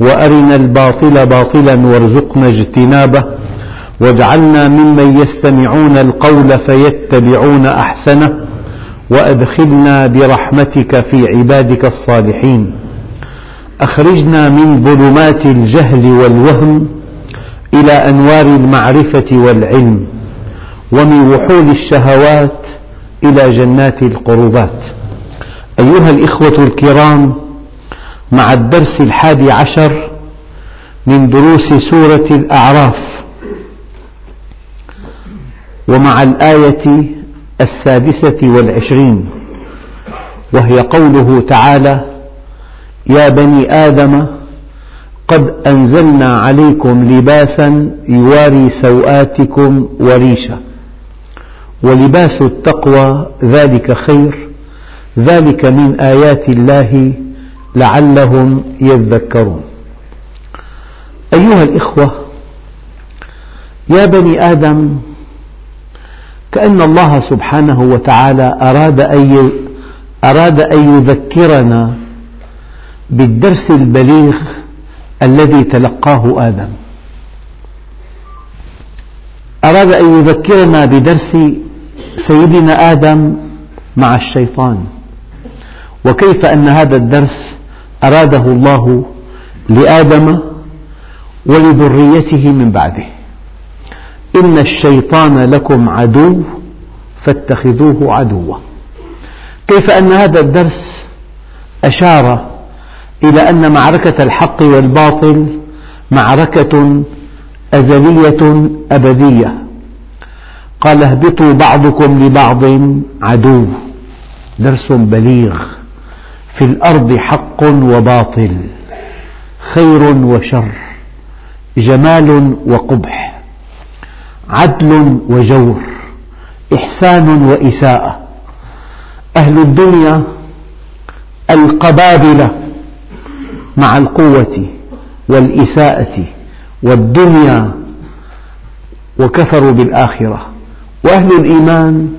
وأرنا الباطل باطلا وارزقنا اجتنابه واجعلنا ممن يستمعون القول فيتبعون أحسنه وأدخلنا برحمتك في عبادك الصالحين. أخرجنا من ظلمات الجهل والوهم إلى أنوار المعرفة والعلم ومن وحول الشهوات إلى جنات القربات. أيها الإخوة الكرام مع الدرس الحادي عشر من دروس سورة الأعراف ومع الآية السادسة والعشرين وهي قوله تعالى يا بني آدم قد أنزلنا عليكم لباسا يواري سوآتكم وريشا ولباس التقوى ذلك خير ذلك من آيات الله لعلهم يذكرون. أيها الإخوة يا بني آدم كأن الله سبحانه وتعالى أراد أن أراد أن يذكرنا بالدرس البليغ الذي تلقاه آدم. أراد أن يذكرنا بدرس سيدنا آدم مع الشيطان. وكيف أن هذا الدرس أراده الله لآدم ولذريته من بعده. إن الشيطان لكم عدو فاتخذوه عدوا. كيف أن هذا الدرس أشار إلى أن معركة الحق والباطل معركة أزلية أبدية. قال اهبطوا بعضكم لبعض عدو. درس بليغ. في الأرض حق وباطل خير وشر جمال وقبح عدل وجور إحسان وإساءة. أهل الدنيا القبابلة مع القوة والإساءة والدنيا وكفروا بالآخرة. وأهل الإيمان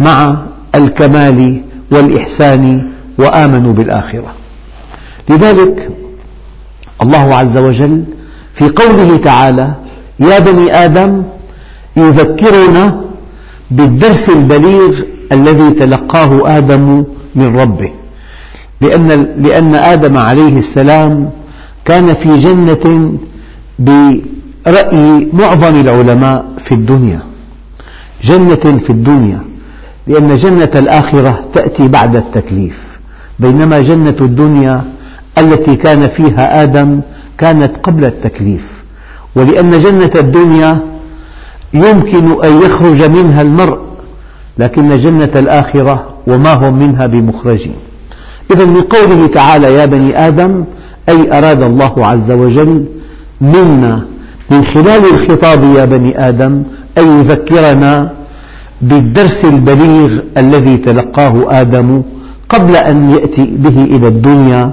مع الكمال والإحسان وآمنوا بالآخرة. لذلك الله عز وجل في قوله تعالى يا بني آدم يذكرنا بالدرس البليغ الذي تلقاه آدم من ربه لأن, لأن آدم عليه السلام كان في جنة برأي معظم العلماء في الدنيا. جنة في الدنيا لأن جنة الآخرة تأتي بعد التكليف. بينما جنة الدنيا التي كان فيها آدم كانت قبل التكليف. ولأن جنة الدنيا يمكن أن يخرج منها المرء لكن جنة الآخرة وما هم منها بمخرجين. إذا من قوله تعالى يا بني آدم أي أراد الله عز وجل منا من خلال الخطاب يا بني آدم أن يذكرنا بالدرس البليغ الذي تلقاه آدم قبل أن يأتي به إلى الدنيا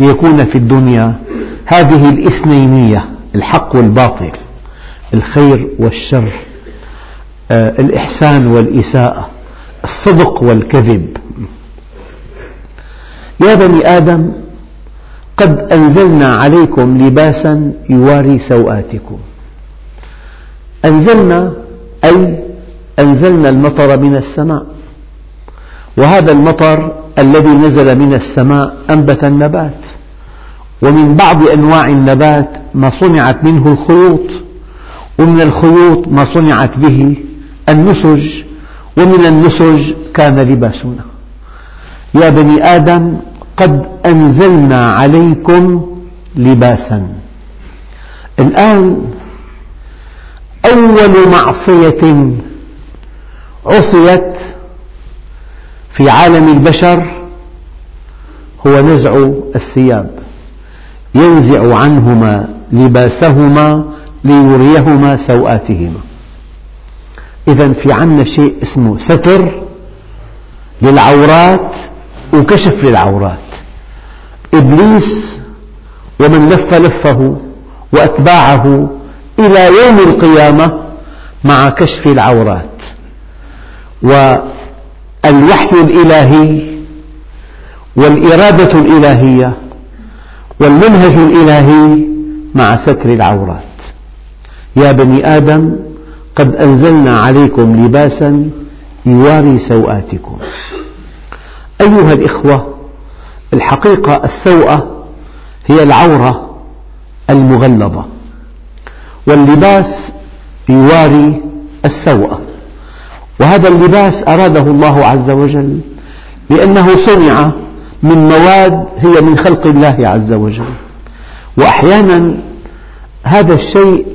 ليكون في الدنيا. هذه الإثنينية الحق والباطل الخير والشر آه، الإحسان والإساءة الصدق والكذب. يا بني آدم قد أنزلنا عليكم لباسا يواري سوآتكم أنزلنا أي أنزلنا المطر من السماء. وهذا المطر الذي نزل من السماء أنبت النبات. ومن بعض أنواع النبات ما صنعت منه الخيوط ومن الخيوط ما صنعت به النسج ومن النسج كان لباسنا. يا بني آدم قد أنزلنا عليكم لباسا. الآن أول معصية عصيت في عالم البشر هو نزع الثياب. ينزع عنهما لباسهما ليريهما سوآتهما. إذا في عنا شيء اسمه ستر للعورات وكشف للعورات. إبليس ومن لف لفه وأتباعه إلى يوم القيامة مع كشف العورات. والوحي الإلهي والإرادة الإلهية والمنهج الإلهي مع ستر العورات. يا بني آدم قد أنزلنا عليكم لباسا يواري سوآتكم. أيها الإخوة الحقيقة السوءة هي العورة المغلظة واللباس يواري السوءة. وهذا اللباس أراده الله عز وجل لأنه صنع من مواد هي من خلق الله عز وجل. وأحيانا هذا الشيء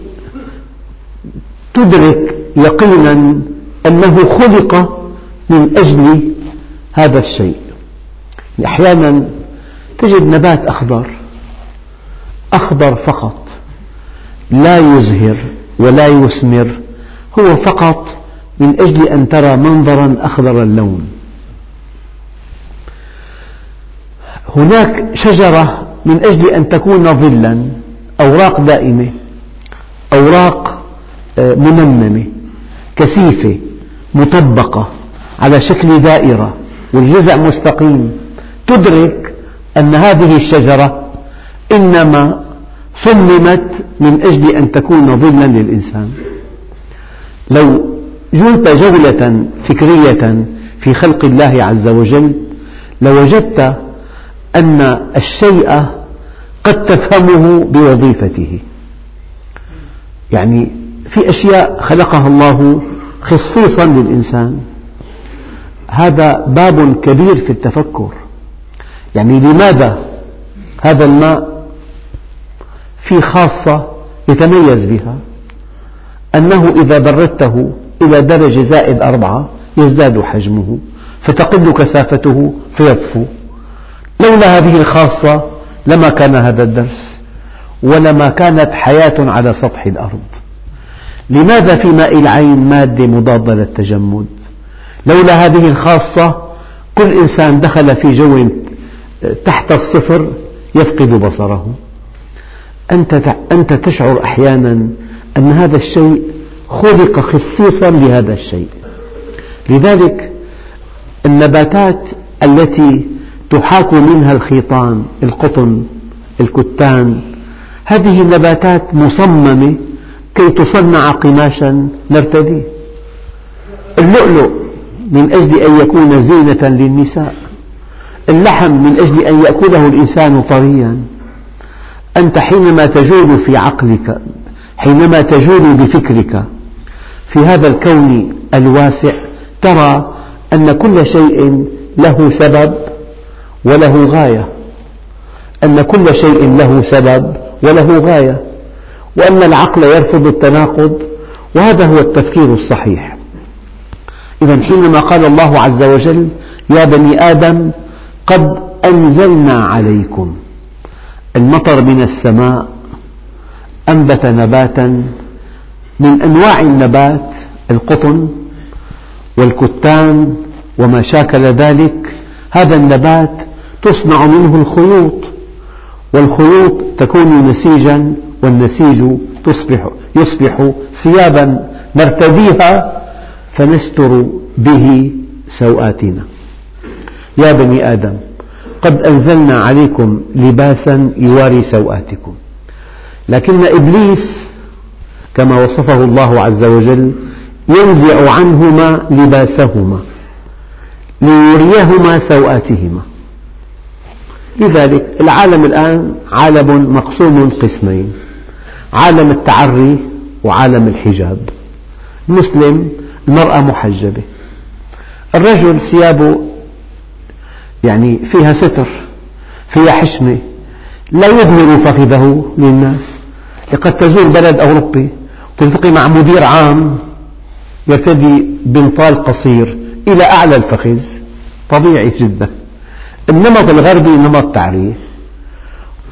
تدرك يقينا أنه خلق من أجل هذا الشيء. أحيانا تجد نبات أخضر أخضر فقط لا يزهر ولا يثمر هو فقط من أجل أن ترى منظرا أخضر اللون. هناك شجرة من أجل أن تكون ظلا أوراق دائمة أوراق آه، منممة كثيفة مطبقة على شكل دائرة والجزء مستقيم. تدرك أن هذه الشجرة إنما صممت من أجل أن تكون ظلا للإنسان. لو جلت جولة فكرية في خلق الله عز وجل لوجدت أن الشيء قد تفهمه بوظيفته. يعني في أشياء خلقها الله خصيصا للإنسان. هذا باب كبير في التفكر. يعني لماذا هذا الماء في خاصة يتميز بها؟ أنه إذا بردته إلى درجة زائد أربعة يزداد حجمه فتقل كثافته فيطفو. لولا هذه الخاصة لما كان هذا الدرس ولما كانت حياة على سطح الأرض. لماذا في ماء العين مادة مضادة للتجمد؟ لولا هذه الخاصة كل إنسان دخل في جو تحت الصفر يفقد بصره. أنت تشعر أحيانا أن هذا الشيء خلق خصيصا لهذا الشيء. لذلك النباتات التي تحاك منها الخيطان القطن الكتان هذه النباتات مصممة كي تصنع قماشا نرتديه اللؤلؤ من أجل أن يكون زينة للنساء. اللحم من أجل أن يأكله الإنسان طريا. أنت حينما تجول في عقلك حينما تجول بفكرك في هذا الكون الواسع ترى أن كل شيء له سبب وله غاية. أن كل شيء له سبب وله غاية. وأن العقل يرفض التناقض وهذا هو التفكير الصحيح. إذا حينما قال الله عز وجل يا بني آدم قد أنزلنا عليكم المطر من السماء أنبت نباتا من أنواع النبات القطن والكتان وما شاكل ذلك هذا النبات تصنع منه الخيوط والخيوط تكون نسيجا والنسيج تصبح يصبح ثيابا نرتديها فنستر به سوآتنا. يا بني آدم قد أنزلنا عليكم لباسا يواري سوآتكم لكن إبليس كما وصفه الله عز وجل ينزع عنهما لباسهما ليريهما سوآتهما. لذلك العالم الآن عالم مقسوم قسمين عالم التعري وعالم الحجاب. المسلم المرأة محجبة. الرجل ثيابه يعني فيها ستر فيها حشمة لا يظهر فخذه للناس. قد تزور بلد أوروبي تلتقي مع مدير عام يرتدي بنطال قصير إلى أعلى الفخذ طبيعي جدا النمط الغربي نمط تعريف.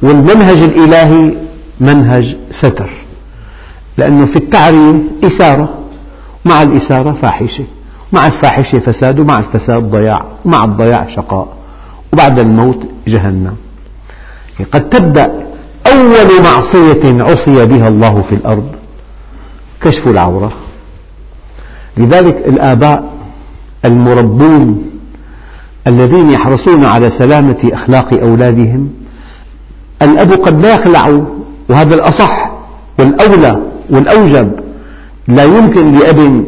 والمنهج الإلهي منهج ستر. لأنه في التعرية إثارة. مع الإثارة فاحشة. مع الفاحشة فساد ومع الفساد ضياع. ومع الضياع شقاء. وبعد الموت جهنم. قد تبدأ أول معصية عصي بها الله في الأرض. كشف العورة. لذلك الآباء المربون الذين يحرصون على سلامة أخلاق أولادهم الأب قد لا يخلع وهذا الأصح والأولى والأوجب لا يمكن لأب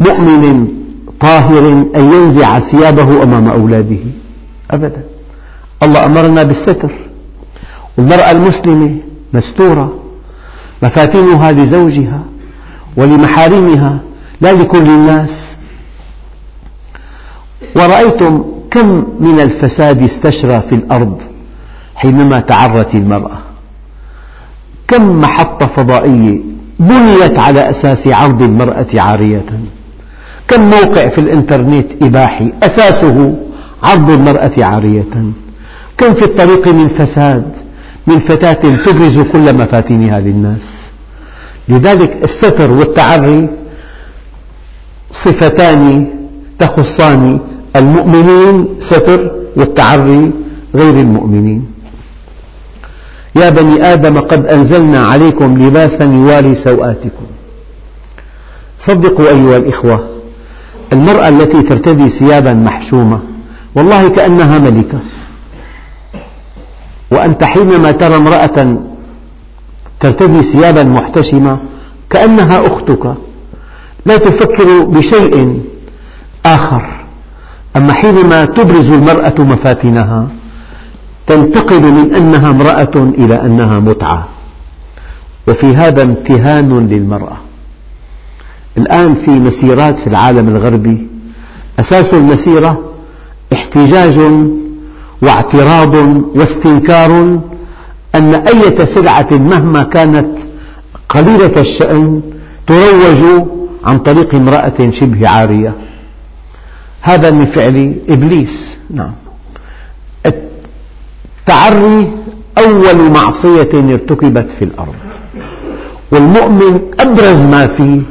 مؤمن طاهر أن ينزع ثيابه أمام أولاده أبدا. الله أمرنا بالستر. والمرأة المسلمة مستورة مفاتنها لزوجها ولمحارمها لا لكل الناس. ورأيتم كم من الفساد استشرى في الأرض حينما تعرت المرأة. كم محطة فضائية بنيت على أساس عرض المرأة عارية. كم موقع في الإنترنت إباحي أساسه عرض المرأة عارية. كم في الطريق من فساد من فتاة تبرز كل مفاتنها للناس. لذلك الستر والتعري صفتان تخصان المؤمنين ستر والتعري غير المؤمنين. يا بني آدم قد أنزلنا عليكم لباسا يواري سوآتكم. صدقوا أيها الإخوة المرأة التي ترتدي ثيابا محشومة والله كأنها ملكة. وأنت حينما ترى امرأة ترتدي ثيابا محتشمة كأنها أختك. لا تفكر بشيء آخر. أما حينما تبرز المرأة مفاتنها تنتقل من أنها امرأة إلى أنها متعة. وفي هذا امتهان للمرأة. الآن في مسيرات في العالم الغربي أساس المسيرة احتجاج واعتراض واستنكار أن أية سلعة مهما كانت قليلة الشأن تروج عن طريق امرأة شبه عارية. هذا من فعل إبليس. نعم. التعري أول معصية ارتكبت في الأرض. والمؤمن أبرز ما فيه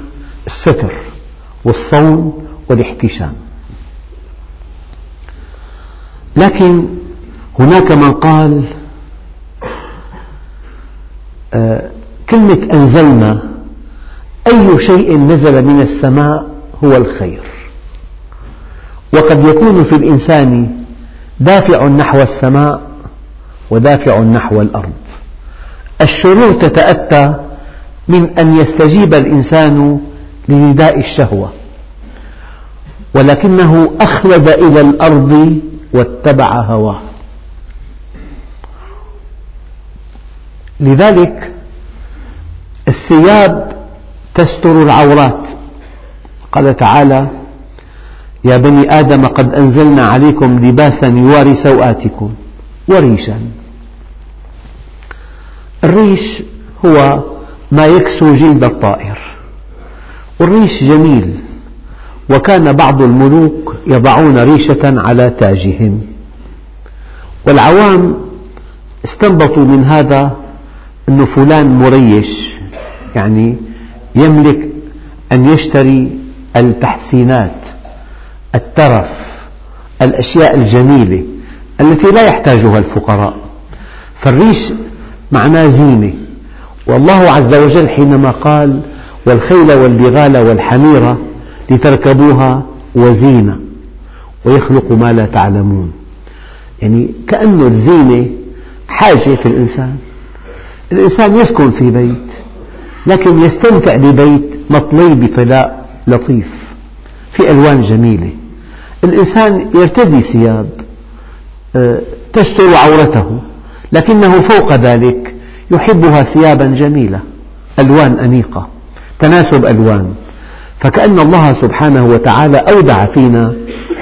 الستر والصون والاحتشام. لكن هناك من قال كلمة أنزلنا أي شيء نزل من السماء هو الخير. وقد يكون في الإنسان دافع نحو السماء ودافع نحو الأرض. الشرور تتأتى من أن يستجيب الإنسان لنداء الشهوة ولكنه أخلد إلى الأرض واتبع هواه. لذلك الثياب تستر العورات. قال تعالى يا بني آدم قد أنزلنا عليكم لباسا يواري سوآتكم وريشا. الريش هو ما يكسو جلد الطائر. والريش جميل وكان بعض الملوك يضعون ريشة على تاجهم. والعوام استنبطوا من هذا أن فلان مريش يعني يملك أن يشتري التحسينات الترف الأشياء الجميلة التي لا يحتاجها الفقراء. فالريش معناه زينة. والله عز وجل حينما قال والخيل والبغال والحمير لتركبوها وزينة ويخلق ما لا تعلمون. يعني كأن الزينة حاجة في الإنسان. الإنسان يسكن في بيت لكن يستمتع ببيت مطلي بطلاء لطيف في ألوان جميلة. الإنسان يرتدي ثياب آه، تستر عورته لكنه فوق ذلك يحبها ثيابا جميلة ألوان أنيقة تناسب ألوان. فكأن الله سبحانه وتعالى أودع فينا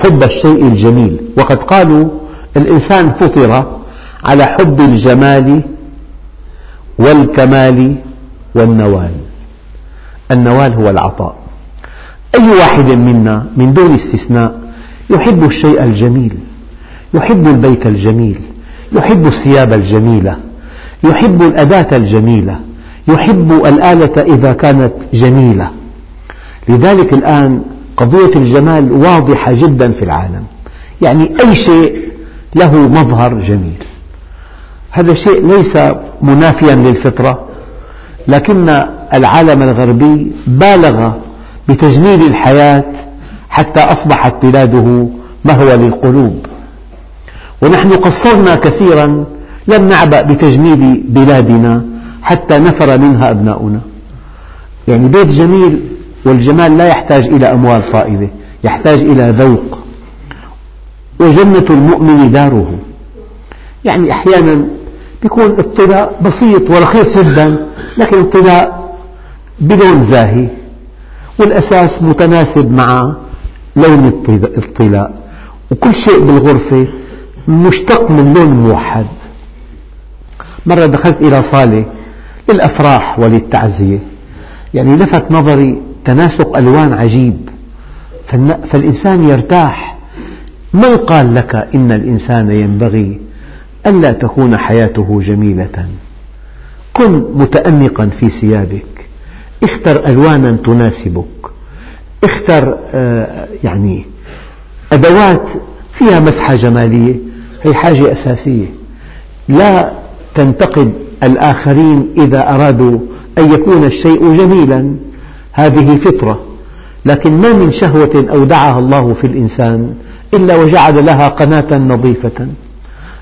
حب الشيء الجميل. وقد قالوا الإنسان فطر على حب الجمال والكمال والنوال. النوال هو العطاء. أي واحد منا من دون استثناء يحب الشيء الجميل يحب البيت الجميل يحب الثياب الجميلة يحب الأداة الجميلة يحب الآلة إذا كانت جميلة. لذلك الآن قضية الجمال واضحة جدا في العالم. يعني أي شيء له مظهر جميل. هذا شيء ليس منافيا للفطرة لكن العالم الغربي بالغ بتجميل الحياة حتى أصبحت بلاده مهوى للقلوب. ونحن قصرنا كثيرا لم نعبأ بتجميل بلادنا حتى نفر منها أبناؤنا. يعني بيت جميل والجمال لا يحتاج إلى أموال طائلة يحتاج إلى ذوق. وجنة المؤمن داره. يعني أحيانا يكون الطلاء بسيط ورخيص جدا لكن الطلاء بلون زاهي والأساس متناسب مع لون الطلاء. وكل شيء بالغرفة مشتق من لون موحد. مرة دخلت إلى صالة للأفراح وللتعزية. يعني لفت نظري تناسق ألوان عجيب. فالإنسان يرتاح. من قال لك إن الإنسان ينبغي ألا تكون حياته جميلة. كن متأنقا في ثيابك. اختر ألوانا تناسبك. اختر آه، يعني أدوات فيها مسحة جمالية. هي حاجة أساسية. لا تنتقد الآخرين إذا أرادوا أن يكون الشيء جميلا. هذه فطرة. لكن ما من شهوة أودعها الله في الإنسان إلا وجعل لها قناة نظيفة.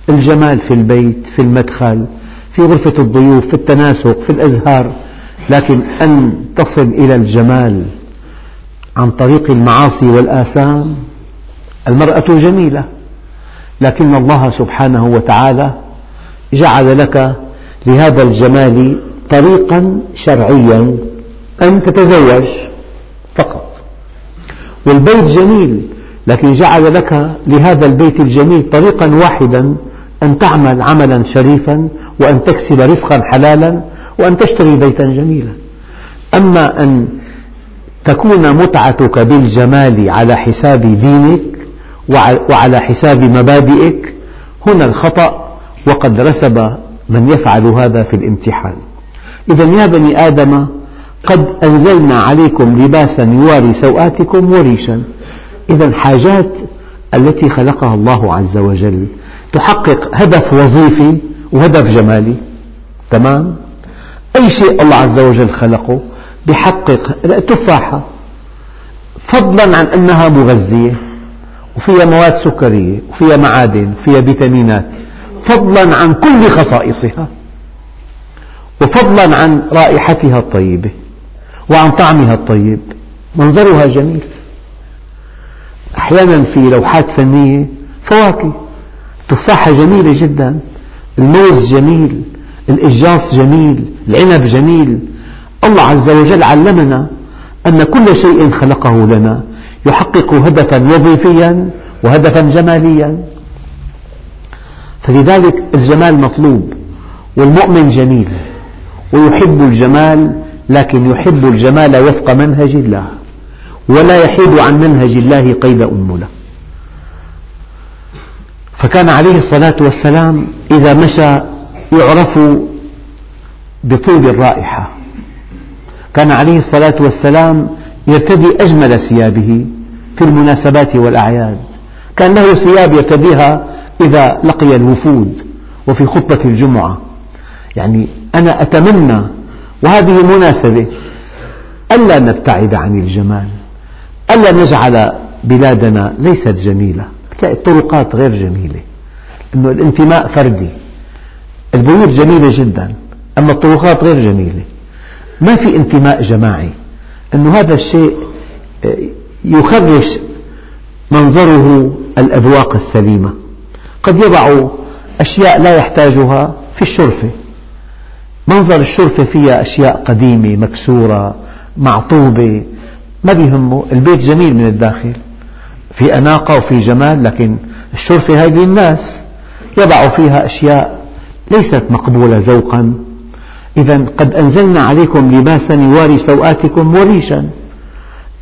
الجمال في البيت في المدخل في غرفة الضيوف في التناسق في الأزهار. لكن أن تصل إلى الجمال عن طريق المعاصي والآثام المرأة جميلة. لكن الله سبحانه وتعالى جعل لك لهذا الجمال طريقا شرعيا أن تتزوج فقط. والبيت جميل لكن جعل لك لهذا البيت الجميل طريقا واحدا أن تعمل عملا شريفا وأن تكسب رزقا حلالا وأن تشتري بيتا جميلا. أما أن تكون متعتك بالجمال على حساب دينك وعلى حساب مبادئك هنا الخطأ وقد رسب من يفعل هذا في الامتحان. إذا يا بني آدم قد أنزلنا عليكم لباسا يواري سوآتكم وريشا. إذا حاجات التي خلقها الله عز وجل تحقق هدف وظيفي وهدف جمالي. تمام؟ أي شيء الله عز وجل خلقه يحقق التفاحة فضلا عن أنها مغذية وفيها مواد سكرية وفيها معادن وفيها فيتامينات. فضلا عن كل خصائصها وفضلا عن رائحتها الطيبة وعن طعمها الطيب. منظرها جميل. أحيانا في لوحات فنية فواكه. تفاحة جميلة جدا. الموز جميل. الإجاص جميل. العنب جميل. الله عز وجل علمنا أن كل شيء خلقه لنا. يحقق هدفا وظيفيا وهدفا جماليا. فلذلك الجمال مطلوب والمؤمن جميل ويحب الجمال لكن يحب الجمال وفق منهج الله. ولا يحيد عن منهج الله قيد أنملة فكان عليه الصلاة والسلام إذا مشى يعرف بطيب الرائحة. كان عليه الصلاة والسلام يرتدي أجمل ثيابه في المناسبات والأعياد. كان له ثياب يرتديها إذا لقي الوفود وفي خطبة الجمعة. يعني أنا أتمنى وهذه مناسبة ألا نبتعد عن الجمال ألا نجعل بلادنا ليست جميلة. تلاقي الطرقات غير جميلة. أنه الانتماء فردي. البيوت جميلة جدا أما الطرقات غير جميلة. ما في انتماء جماعي. أن هذا الشيء آه، يخرش منظره الأذواق السليمة. قد يضع أشياء لا يحتاجها في الشرفة. منظر الشرفة فيها أشياء قديمة مكسورة معطوبة ما بيهمه. البيت جميل من الداخل. في أناقة وفي جمال لكن الشرفة هذه للناس يضع فيها أشياء ليست مقبولة ذوقا. إذا قد أنزلنا عليكم لباسا يواري سوآتكم وريشا.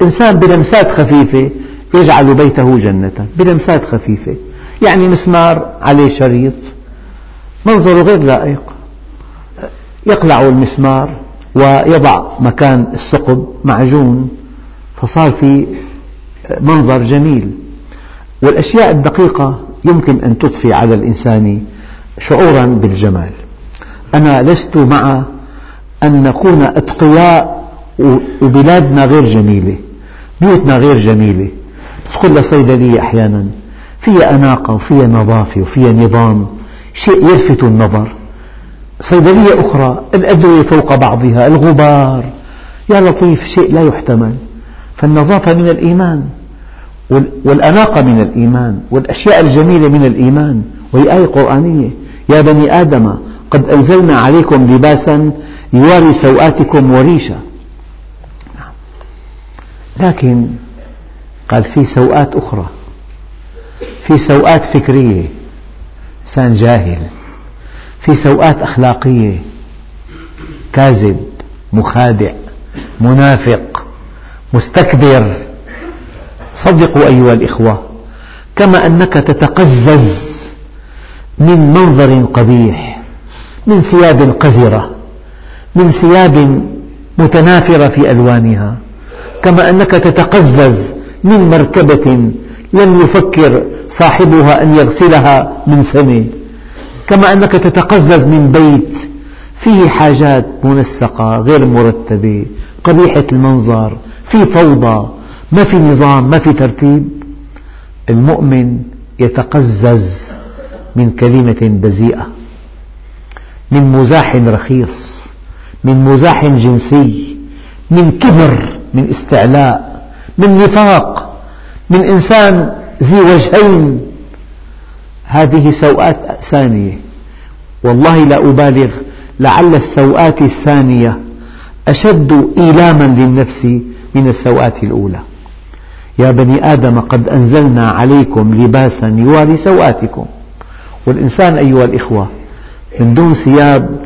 إنسان بلمسات خفيفة يجعل بيته جنة بلمسات خفيفة. يعني مسمار عليه شريط منظره غير لائق. يقلع المسمار ويضع مكان الثقب معجون فصار في منظر جميل. والأشياء الدقيقة يمكن أن تضفي على الإنسان شعورا بالجمال. أنا لست مع أن نكون أتقياء وبلادنا غير جميلة بيوتنا غير جميلة. تدخل لصيدلية أحيانا. فيها أناقة وفيها نظافة وفيها نظام شيء يلفت النظر. صيدلية أخرى الأدوية فوق بعضها الغبار. يا لطيف شيء لا يحتمل. فالنظافة من الإيمان والأناقة من الإيمان والأشياء الجميلة من الإيمان وهي آية قرآنية. يا بني آدم قد أنزلنا عليكم لباسا يواري سوآتكم وريشا. لكن قال في سوءات أخرى. في سوءات فكرية. إنسان جاهل. في سوءات أخلاقية. كاذب مخادع منافق. مستكبر. صدقوا أيها الإخوة كما أنك تتقزز من منظر قبيح من ثياب قذرة من ثياب متنافرة في ألوانها. كما أنك تتقزز من مركبة لم يفكر صاحبها أن يغسلها من سنة كما أنك تتقزز من بيت فيه حاجات منسقة غير مرتبة قبيحة المنظر. في فوضى ما في نظام ما في ترتيب. المؤمن يتقزز من كلمة بذيئة من مزاح رخيص من مزاح جنسي من كبر من استعلاء من نفاق من إنسان ذي وجهين. هذه سوءات ثانية. والله لا أبالغ لعل السوءات الثانية أشد إيلاما للنفس من السوءات الأولى. يا بني آدم قد أنزلنا عليكم لباسا يواري سوآتكم والإنسان أيها الإخوة من دون ثياب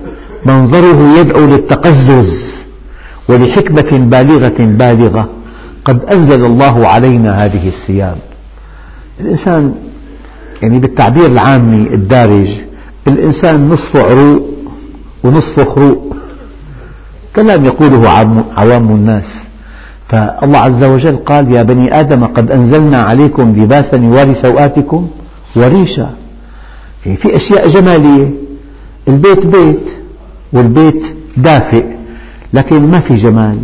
منظره يدعو للتقزز ولحكمة بالغة بالغة. قد أنزل الله علينا هذه الثياب. الإنسان يعني بالتعبير العامي الدارج الإنسان نصفه عروق ونصفه خروق كلام يقوله عوام الناس. فالله عز وجل قال يا بني آدم قد أنزلنا عليكم لباسا يواري سوآتكم وريشا. يعني في أشياء جمالية. البيت بيت والبيت دافئ لكن ما في جمال.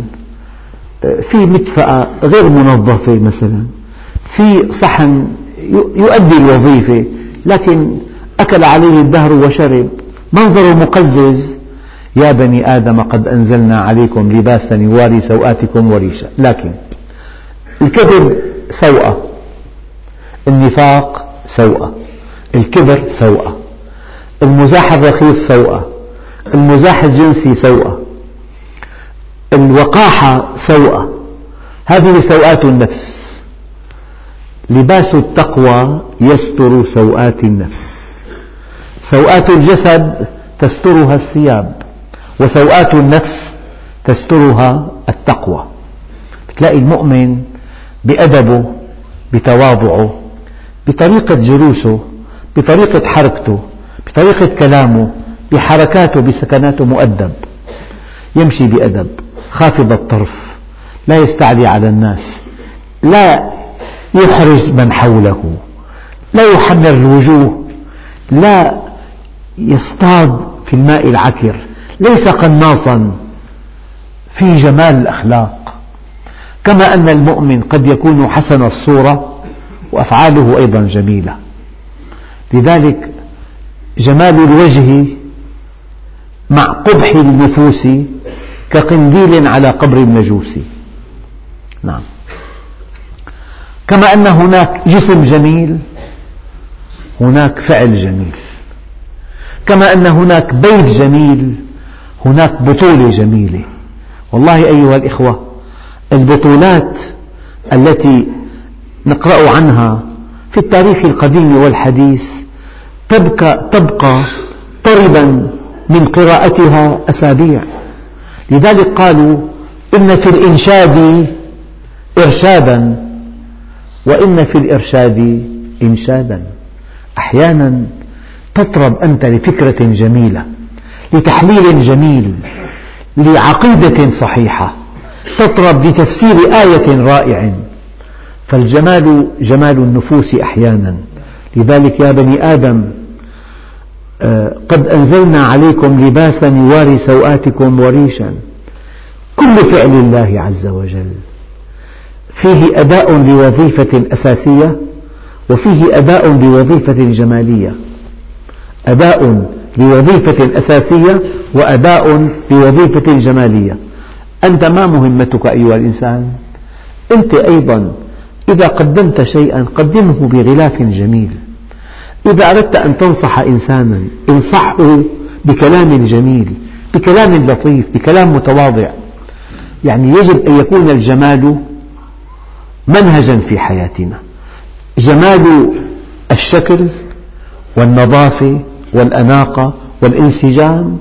في مدفأة غير منظفة مثلا. في صحن يؤدي الوظيفة لكن أكل عليه الدهر وشرب. منظره مقزز. يا بني آدم قد أنزلنا عليكم لباسا يواري سوآتكم وريشا. لكن الكذب سوءة. النفاق سوءة. الكبر سوءة. المزاح الرخيص سوءة. المزاح الجنسي سوءة. الوقاحة سوءة. هذه سوءات النفس. لباس التقوى يستر سوءات النفس. سوءات الجسد تسترها الثياب. وسوءات النفس تسترها التقوى. تلاقي المؤمن بأدبه بتواضعه بطريقة جلوسه بطريقة حركته بطريقة كلامه بحركاته بسكناته مؤدب. يمشي بأدب خافض الطرف لا يستعلي على الناس لا يحرج من حوله لا يحمر الوجوه لا يصطاد في الماء العكر. ليس قناصا في جمال الأخلاق. كما أن المؤمن قد يكون حسن الصورة وأفعاله أيضا جميلة. لذلك جمال الوجه مع قبح النفوس كقنديل على قبر المجوس نعم. كما أن هناك جسم جميل هناك فعل جميل. كما أن هناك بيت جميل هناك بطولة جميلة. والله أيها الإخوة البطولات التي نقرأ عنها في التاريخ القديم والحديث تبقى, تبقى طربا من قراءتها أسابيع. لذلك قالوا إن في الإنشاد إرشادا وإن في الإرشاد إنشادا. أحيانا تطرب أنت لفكرة جميلة. لتحليل جميل لعقيدة صحيحة تطرب لتفسير آية رائع. فالجمال جمال النفوس أحيانا. لذلك يا بني آدم آه، قد أنزلنا عليكم لباسا يواري سوآتكم وريشا. كل فعل الله عز وجل. فيه أداء لوظيفة أساسية وفيه أداء لوظيفة جمالية. أداء لوظيفة أساسية وأداء لوظيفة جمالية. أنت ما مهمتك أيها الإنسان؟ أنت أيضا إذا قدمت شيئا قدمه بغلاف جميل. إذا أردت أن تنصح إنسانا انصحه بكلام جميل بكلام لطيف بكلام متواضع. يعني يجب أن يكون الجمال منهجا في حياتنا. جمال الشكل والنظافة والأناقة والإنسجام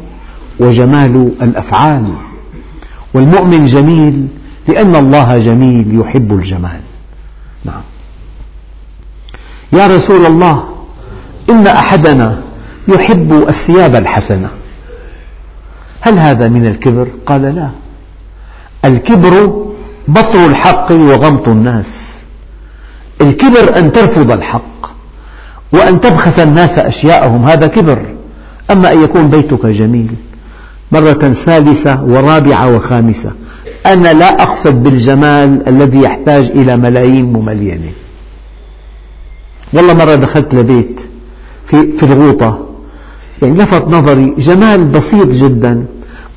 وجمال الأفعال. والمؤمن جميل لأن الله جميل يحب الجمال. نعم. يا رسول الله إن أحدنا يحب الثياب الحسنة. هل هذا من الكبر؟ قال لا. الكبر بطر الحق وغمط الناس. الكبر أن ترفض الحق. وأن تبخس الناس أشياءهم هذا كبر. أما أن يكون بيتك جميل مرة ثالثة ورابعة وخامسة أنا لا أقصد بالجمال الذي يحتاج إلى ملايين مملينة والله مرة دخلت لبيت في, في الغوطة يعني لفت نظري جمال بسيط جدا.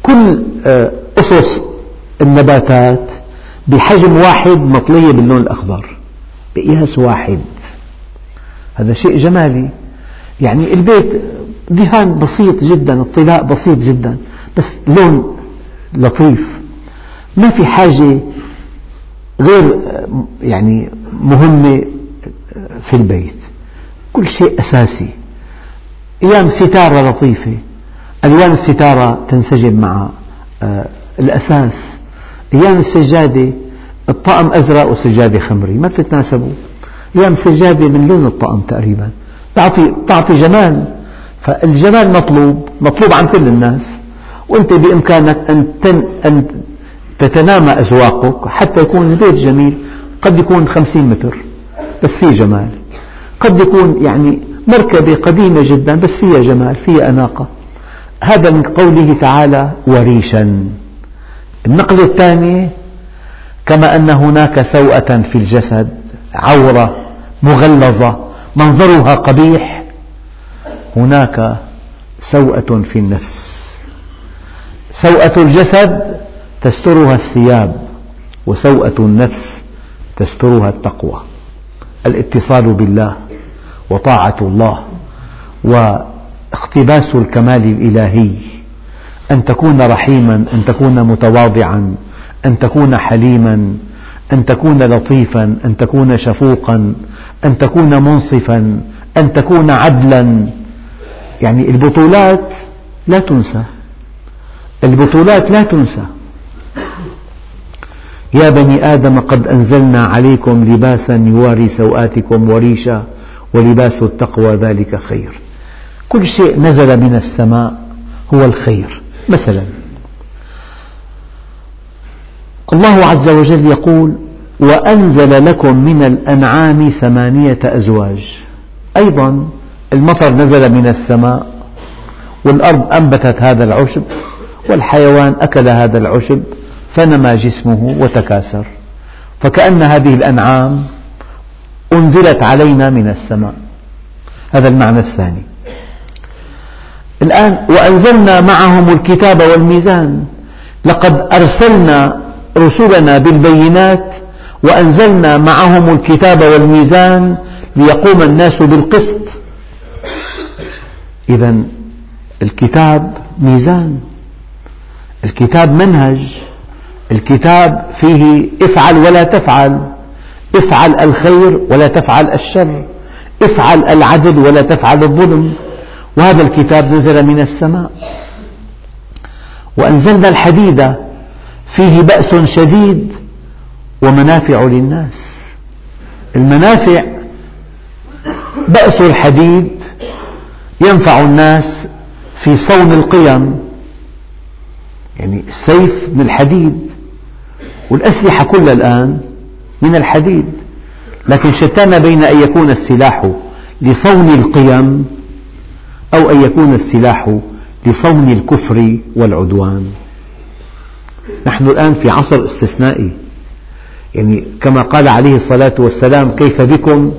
كل آه، أسس النباتات بحجم واحد مطلية باللون الأخضر بقياس واحد. هذا شيء جمالي. يعني البيت دهان بسيط جدا اطلاء بسيط جدا بس لون لطيف. ما في حاجة غير يعني مهمة في البيت. كل شيء أساسي. أيام ستارة لطيفة. ألوان الستارة تنسجم مع آه، الأساس. أيام السجادة الطقم أزرق وسجادة خمري. ما بتتناسبوا. أيام سجادة من لون الطقم تقريبا. تعطي, تعطي جمال. فالجمال مطلوب. مطلوب عن كل الناس. وأنت بإمكانك أن, تن أن تتنامى أذواقك حتى يكون البيت جميل. قد يكون خمسين متر بس فيه جمال. قد يكون يعني مركبة قديمة جدا بس فيها جمال فيها أناقة. هذا من قوله تعالى وريشا. النقلة الثانية كما أن هناك سوءة في الجسد. عورة مغلظة منظرها قبيح. هناك سوءة في النفس. سوءة الجسد تسترها الثياب وسوءة النفس تسترها التقوى. الاتصال بالله وطاعة الله واقتباس الكمال الإلهي. أن تكون رحيما أن تكون متواضعا أن تكون حليما. أن تكون لطيفا أن تكون شفوقا أن تكون منصفا أن تكون عدلا. يعني البطولات لا تنسى. البطولات لا تنسى. يا بني آدم قد أنزلنا عليكم لباسا يواري سوآتكم وريشا ولباس التقوى ذلك خير. كل شيء نزل من السماء هو الخير مثلا. الله عز وجل يقول وأنزل لكم من الأنعام ثمانية أزواج. أيضا المطر نزل من السماء والأرض أنبتت هذا العشب والحيوان أكل هذا العشب فنمى جسمه وتكاثر. فكأن هذه الأنعام أنزلت علينا من السماء. هذا المعنى الثاني. الآن وأنزلنا معهم الكتاب والميزان. لقد أرسلنا رسلنا بالبينات وأنزلنا معهم الكتاب والميزان ليقوم الناس بالقسط. إذا الكتاب ميزان الكتاب منهج الكتاب فيه افعل ولا تفعل افعل الخير ولا تفعل الشر افعل العدل ولا تفعل الظلم. وهذا الكتاب نزل من السماء. وأنزلنا الحديد فيه بأس شديد ومنافع للناس. المنافع بأس الحديد ينفع الناس في صون القيم يعني السيف من الحديد والأسلحة كلها الآن من الحديد. لكن شتان بين أن يكون السلاح لصون القيم أو أن يكون السلاح لصون الكفر والعدوان. نحن الآن في عصر استثنائي. يعني كما قال عليه الصلاة والسلام كيف بكم؟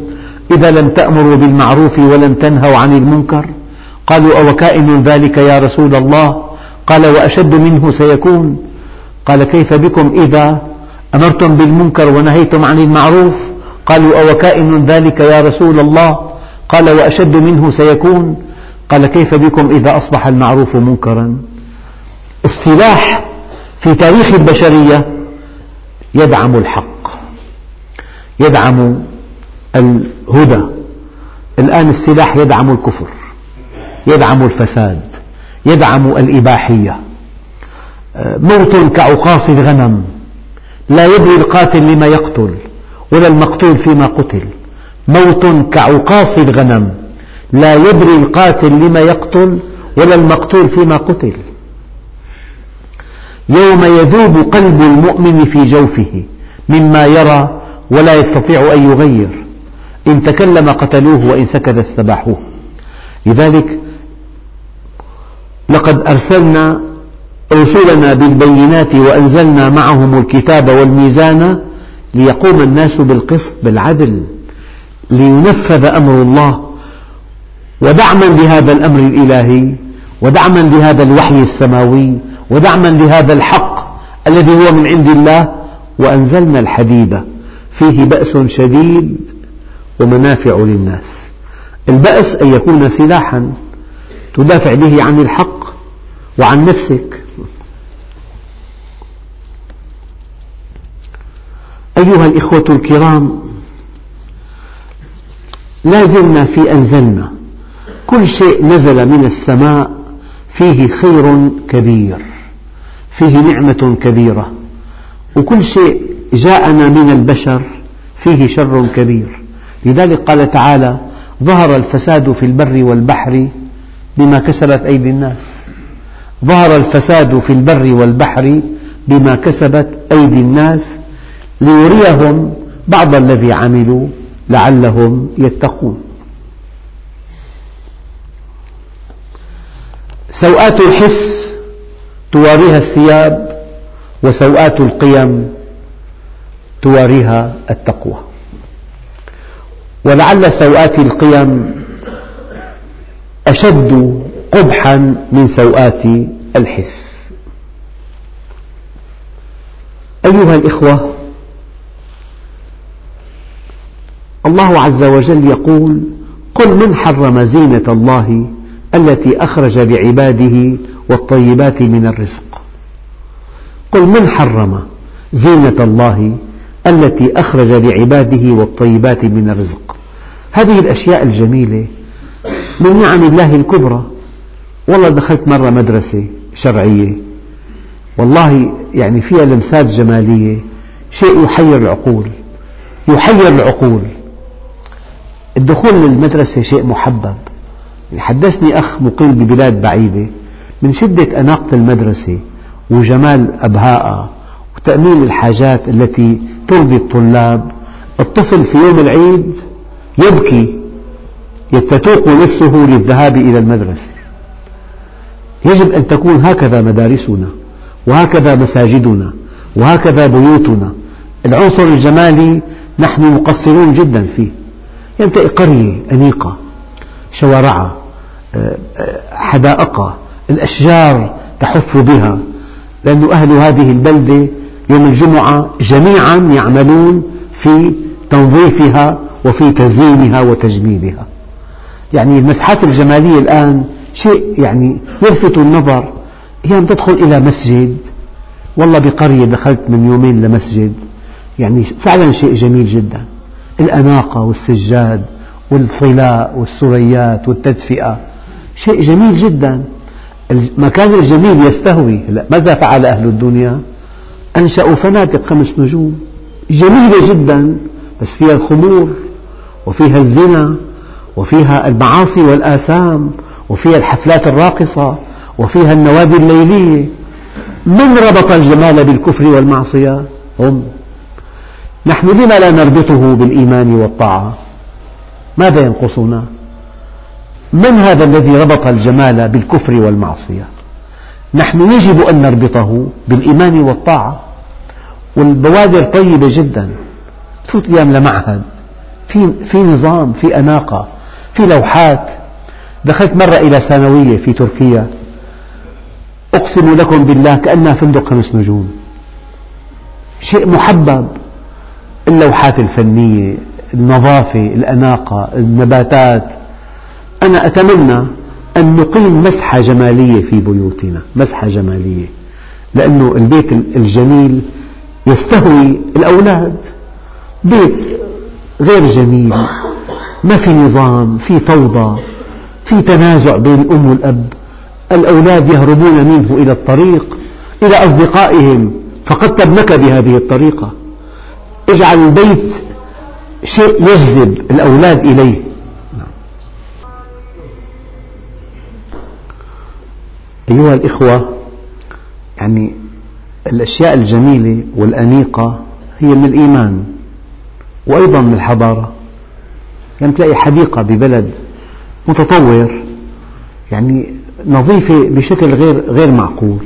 إذا لم تأمروا بالمعروف ولم تنهوا عن المنكر. قالوا أوكائن ذلك يا رسول الله؟ قال وأشد منه سيكون. قال كيف بكم إذا أمرتم بالمنكر ونهيتم عن المعروف؟ قالوا أوكائن ذلك يا رسول الله؟ قال وأشد منه سيكون. قال كيف بكم إذا أصبح المعروف منكرا؟ السلاح في تاريخ البشرية يدعم الحق يدعم الهدى. الآن السلاح يدعم الكفر يدعم الفساد يدعم الإباحية. موت كعقاص الغنم لا يدري القاتل لما يقتل ولا المقتول فيما قتل. موت كعقاص الغنم لا يدري القاتل لما يقتل ولا المقتول فيما قتل. يوم يذوب قلب المؤمن في جوفه مما يرى ولا يستطيع أن يغير. إن تكلم قتلوه وإن سكت استباحوه. لذلك لقد أرسلنا رسلنا بالبينات وأنزلنا معهم الكتاب والميزان ليقوم الناس بالقسط بالعدل لينفذ أمر الله. ودعما لهذا الأمر الإلهي ودعما لهذا الوحي السماوي ودعما لهذا الحق الذي هو من عند الله وأنزلنا الحديد فيه بأس شديد ومنافع للناس. البأس أن يكون سلاحا تدافع به عن الحق وعن نفسك. أيها الإخوة الكرام لا زلنا في أنزلنا. كل شيء نزل من السماء فيه خير كبير. فيه نعمة كبيرة. وكل شيء جاءنا من البشر فيه شر كبير. لذلك قال تعالى ظهر الفساد في البر والبحر بما كسبت أيدي الناس. ظهر الفساد في البر والبحر بما كسبت أيدي الناس ليريهم بعض الذي عملوا لعلهم يتقون. سوءات الحس تواريها الثياب وسوءات القيم تواريها التقوى. ولعل سوءات القيم أشد قبحا من سوءات الحس. أيها الإخوة الله عز وجل يقول قل من حرم زينة الله التي أخرج لعباده والطيبات من الرزق. قل من حرم زينة الله التي أخرج لعباده والطيبات من الرزق؟ هذه الأشياء الجميلة من نعم الله الكبرى. والله دخلت مرة مدرسة شرعية. والله يعني فيها لمسات جمالية. شيء يحير العقول. يحير العقول. الدخول للمدرسة شيء محبب. حدثني أخ مقيم ببلاد بعيدة من شدة أناقة المدرسة وجمال أبهائها وتأمين الحاجات التي ترضي الطلاب. الطفل في يوم العيد يبكي تتوق نفسه للذهاب إلى المدرسة. يجب أن تكون هكذا مدارسنا وهكذا مساجدنا وهكذا بيوتنا. العنصر الجمالي نحن مقصرون جدا فيه. ينتهي قرية أنيقة شوارعها. حدائقها الأشجار تحف بها لأن أهل هذه البلدة يوم الجمعة جميعا يعملون في تنظيفها وفي تزيينها وتجميلها يعني المسحات الجمالية الآن شيء يعني يلفت النظر. أحيانا تدخل إلى مسجد. والله بقرية دخلت من يومين لمسجد. يعني فعلا شيء جميل جدا. الأناقة والسجاد والطلاء والسريات والتدفئة. شيء جميل جدا. المكان الجميل يستهوي. ماذا فعل أهل الدنيا؟ أنشأوا فنادق خمس نجوم. جميلة جدا بس فيها الخمور وفيها الزنا وفيها المعاصي والآثام وفيها الحفلات الراقصة وفيها النوادي الليلية. من ربط الجمال بالكفر والمعصية؟ هم. نحن لما لا نربطه بالإيمان والطاعة؟ ماذا ينقصنا؟ من هذا الذي ربط الجمال بالكفر والمعصية؟ نحن يجب أن نربطه بالإيمان والطاعة والبوادر طيبة جدا. تفوت أيام لمعهد في, في نظام في أناقة في لوحات. دخلت مرة إلى ثانوية في تركيا. أقسم لكم بالله كأنها فندق خمس نجوم. شيء محبب. اللوحات الفنية النظافة الأناقة النباتات. أنا أتمنى أن نقيم مسحة جمالية في بيوتنا مسحة جمالية لأن البيت الجميل يستهوي الأولاد. بيت غير جميل ما في نظام في فوضى في تنازع بين الأم والأب. الأولاد يهربون منه إلى الطريق إلى أصدقائهم. فقد تبنك بهذه الطريقة. اجعل البيت شيء يجذب الأولاد إليه. أيها الإخوة يعني الأشياء الجميلة والأنيقة هي من الإيمان وأيضا من الحضارة. يعني تلاقي حديقة ببلد متطور يعني نظيفة بشكل غير غير معقول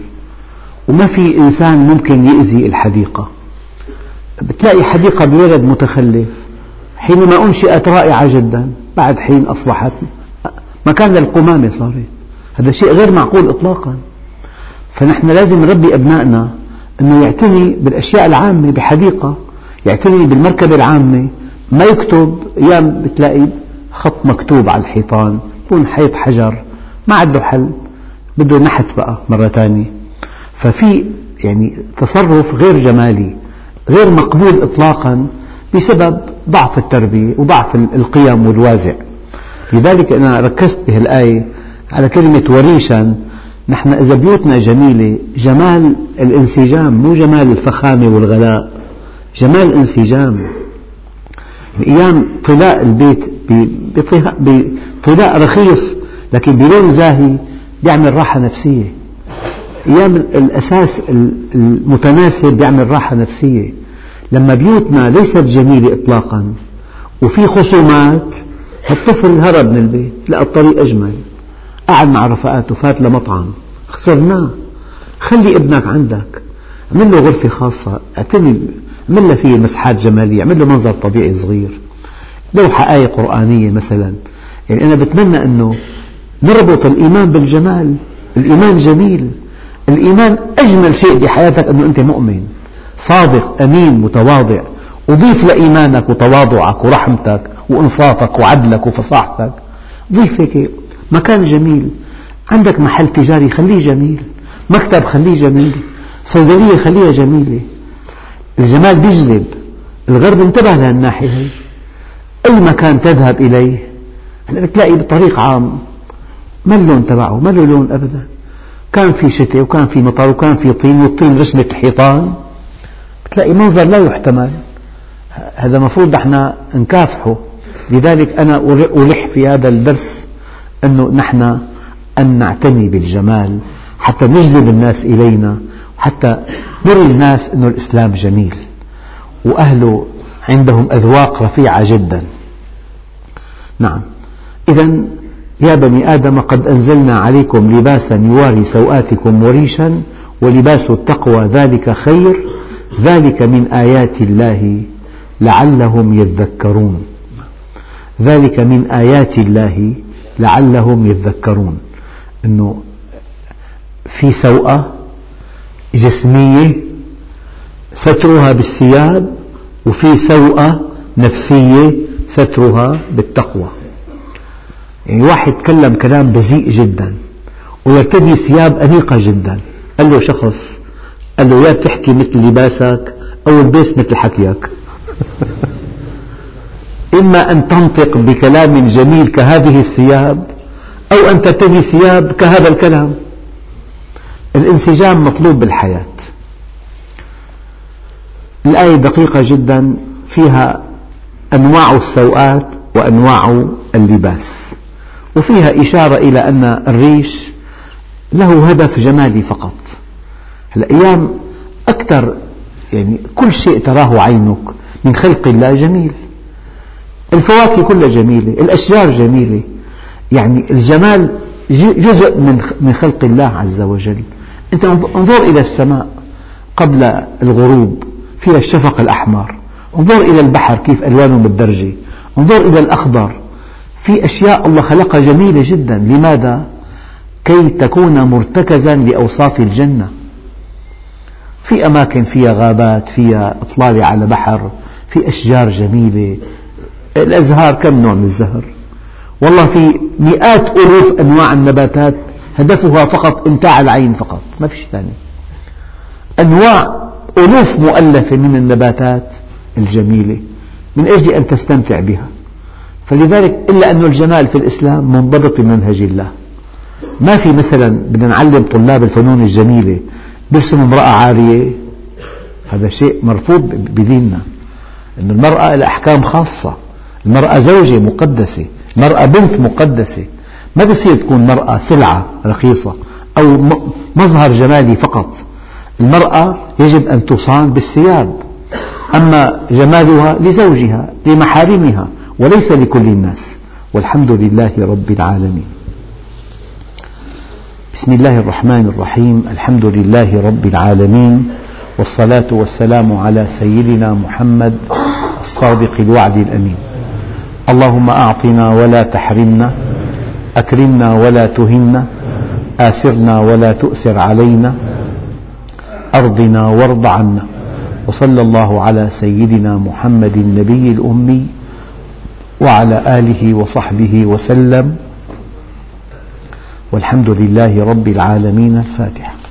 وما في إنسان ممكن يؤذي الحديقة. بتلاقي حديقة ببلد متخلف حينما أنشئت رائعة جدا بعد حين أصبحت مكان للقمامة صارت. هذا شيء غير معقول إطلاقا. فنحن لازم نربي أبنائنا أنه يعتني بالأشياء العامة بحديقة يعتني بالمركبة العامة. ما يكتب أيام بتلاقي خط مكتوب على الحيطان يكون حيط حجر ما عاد له حل بده نحت بقى مرة ثانية ففي يعني تصرف غير جمالي غير مقبول إطلاقا بسبب ضعف التربية وضعف القيم والوازع. لذلك أنا ركزت بهالآية على كلمة وريشا نحن إذا بيوتنا جميلة جمال الانسجام مو جمال الفخامة والغلاء جمال الانسجام بأيام طلاء البيت بطلاء رخيص لكن بلون زاهي يعمل راحة نفسية. أيام الأساس المتناسب يعمل راحة نفسية. لما بيوتنا ليست جميلة إطلاقا وفي خصومات الطفل هرب من البيت لقى الطريق أجمل. قعد مع رفقاته فات لمطعم. خسرناه. خلي ابنك عندك. اعمل له غرفة خاصة. اعتني اعمل له فيه مسحات جمالية. اعمل له منظر طبيعي صغير. لوحة آية قرآنية مثلا. يعني أنا بتمنى أنه نربط الإيمان بالجمال. الإيمان جميل. الإيمان أجمل شيء بحياتك أنه أنت مؤمن. صادق أمين متواضع. وضيف لإيمانك وتواضعك ورحمتك وإنصافك وعدلك وفصاحتك. ضيف هيك مكان جميل. عندك محل تجاري خليه جميل. مكتب خليه جميل. صيدلية خليها جميلة. الجمال بيجذب. الغرب انتبه لهالناحية هي. أي مكان تذهب إليه؟ هلا بتلاقي بطريق عام. ما اللون تبعه؟ ما له لون أبدا. كان في شتاء وكان في مطر وكان في طين والطين رسمة الحيطان. بتلاقي منظر لا يحتمل. هذا المفروض نحن نكافحه. لذلك أنا ألح في هذا الدرس. أنه نحن أن نعتني بالجمال حتى نجذب الناس إلينا حتى نري الناس أن الإسلام جميل وأهله عندهم أذواق رفيعة جدا. نعم. إذا يا بني آدم قد أنزلنا عليكم لباسا يواري سوآتكم وريشا ولباس التقوى ذلك خير ذلك من آيات الله لعلهم يذكرون. ذلك من آيات الله لعلهم يذكرون أنه في سوءة جسمية سترها بالثياب وفي سوءة نفسية سترها بالتقوى. يعني واحد تكلم كلام بذيء جدا ويرتدي ثياب أنيقة جدا. قال له شخص قال له يا بتحكي مثل لباسك أو البس مثل حكيك. إما أن تنطق بكلام جميل كهذه الثياب أو أن ترتدي ثياب كهذا الكلام. الانسجام مطلوب بالحياة. الآية دقيقة جدا فيها أنواع السوءات وأنواع اللباس. وفيها إشارة إلى أن الريش له هدف جمالي فقط. الأيام أكثر يعني كل شيء تراه عينك من خلق الله جميل. الفواكه كلها جميلة الأشجار جميلة. يعني الجمال جزء من خلق الله عز وجل. أنت انظر إلى السماء قبل الغروب فيها الشفق الأحمر. انظر إلى البحر كيف ألوانه متدرجة. انظر إلى الأخضر. في أشياء الله خلقها جميلة جدا. لماذا؟ كي تكون مرتكزا لأوصاف الجنة. في أماكن فيها غابات فيها إطلالة على بحر في أشجار جميلة الأزهار كم نوع من الزهر؟ والله في مئات ألوف أنواع النباتات هدفها فقط إمتاع العين فقط ما في شيء ثاني. أنواع ألوف مؤلفة من النباتات الجميلة من أجل أن تستمتع بها. فلذلك إلا أن الجمال في الإسلام منضبط بمنهج الله. ما في مثلا بدنا نعلم طلاب الفنون الجميلة برسم امرأة عارية هذا شيء مرفوض بديننا أن المرأة لها أحكام خاصة. المرأة زوجة مقدسة المرأة بنت مقدسة. ما بصير تكون مرأة سلعة رخيصة أو مظهر جمالي فقط. المرأة يجب أن تصان بالثياب. أما جمالها لزوجها لمحارمها وليس لكل الناس. والحمد لله رب العالمين. بسم الله الرحمن الرحيم. الحمد لله رب العالمين. والصلاة والسلام على سيدنا محمد الصادق الوعد الأمين. اللهم أعطنا ولا تحرمنا أكرمنا ولا تهنا آثرنا ولا تؤثر علينا أرضنا وارض عنا وصلى الله على سيدنا محمد النبي الأمي وعلى آله وصحبه وسلم والحمد لله رب العالمين الفاتحة.